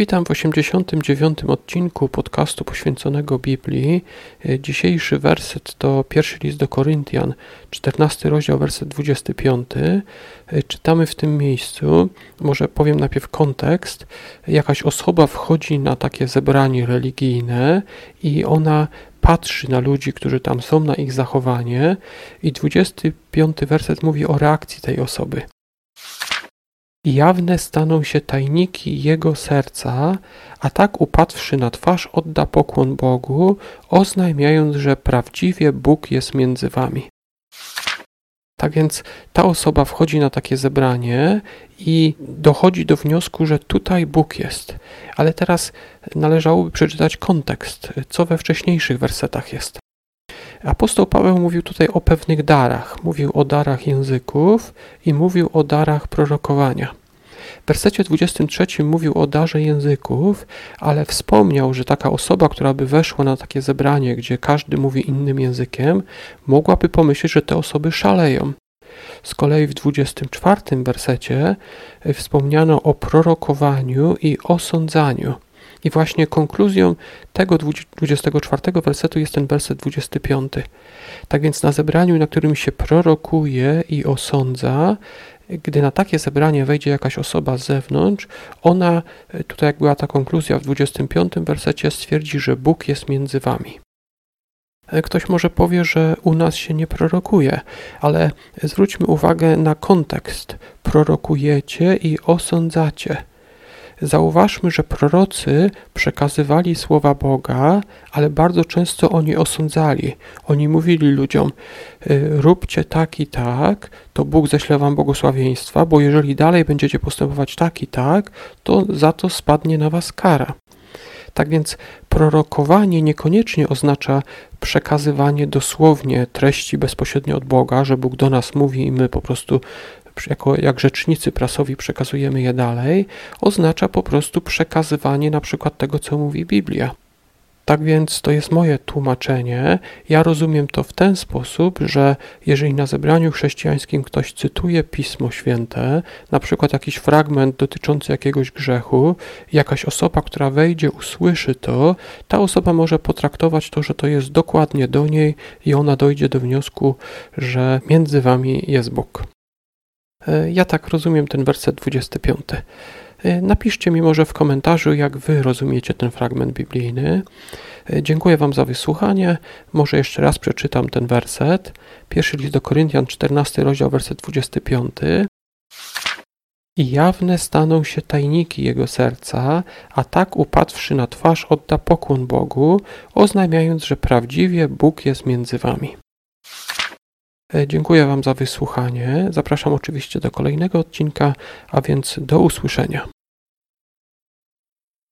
Witam w 89. odcinku podcastu poświęconego Biblii. E, dzisiejszy werset to pierwszy list do Koryntian, 14 rozdział, werset 25. E, czytamy w tym miejscu, może powiem najpierw kontekst. Jakaś osoba wchodzi na takie zebranie religijne i ona patrzy na ludzi, którzy tam są, na ich zachowanie i 25 werset mówi o reakcji tej osoby. Jawne staną się tajniki jego serca, a tak upadłszy na twarz odda pokłon Bogu, oznajmiając, że prawdziwie Bóg jest między wami. Tak więc ta osoba wchodzi na takie zebranie i dochodzi do wniosku, że tutaj Bóg jest. Ale teraz należałoby przeczytać kontekst, co we wcześniejszych wersetach jest. Apostoł Paweł mówił tutaj o pewnych darach. Mówił o darach języków i mówił o darach prorokowania. W wersecie 23 mówił o darze języków, ale wspomniał, że taka osoba, która by weszła na takie zebranie, gdzie każdy mówi innym językiem, mogłaby pomyśleć, że te osoby szaleją. Z kolei w 24 wersecie wspomniano o prorokowaniu i osądzaniu. I właśnie konkluzją tego 24 wersetu jest ten werset 25. Tak więc na zebraniu, na którym się prorokuje i osądza, gdy na takie zebranie wejdzie jakaś osoba z zewnątrz, ona, tutaj jak była ta konkluzja w 25 wersecie, stwierdzi, że Bóg jest między wami. Ktoś może powie, że u nas się nie prorokuje, ale zwróćmy uwagę na kontekst. Prorokujecie i osądzacie. Zauważmy, że prorocy przekazywali słowa Boga, ale bardzo często oni osądzali. Oni mówili ludziom: y, róbcie tak i tak, to Bóg ześle wam błogosławieństwa, bo jeżeli dalej będziecie postępować tak i tak, to za to spadnie na was kara. Tak więc prorokowanie niekoniecznie oznacza przekazywanie dosłownie treści bezpośrednio od Boga, że Bóg do nas mówi i my po prostu jako, jak rzecznicy prasowi przekazujemy je dalej, oznacza po prostu przekazywanie na przykład tego, co mówi Biblia. Tak więc to jest moje tłumaczenie. Ja rozumiem to w ten sposób, że jeżeli na zebraniu chrześcijańskim ktoś cytuje Pismo Święte, na przykład jakiś fragment dotyczący jakiegoś grzechu, jakaś osoba, która wejdzie, usłyszy to, ta osoba może potraktować to, że to jest dokładnie do niej i ona dojdzie do wniosku, że między wami jest Bóg. E, ja tak rozumiem ten werset 25. E, napiszcie mi może w komentarzu, jak wy rozumiecie ten fragment biblijny. E, dziękuję Wam za wysłuchanie. Może jeszcze raz przeczytam ten werset. Pierwszy list do Koryntian, 14 rozdział, werset 25. I jawne staną się tajniki jego serca, a tak upadłszy na twarz odda pokłon Bogu, oznajmiając, że prawdziwie Bóg jest między wami. E, dziękuję Wam za wysłuchanie. Zapraszam oczywiście do kolejnego odcinka, a więc do usłyszenia.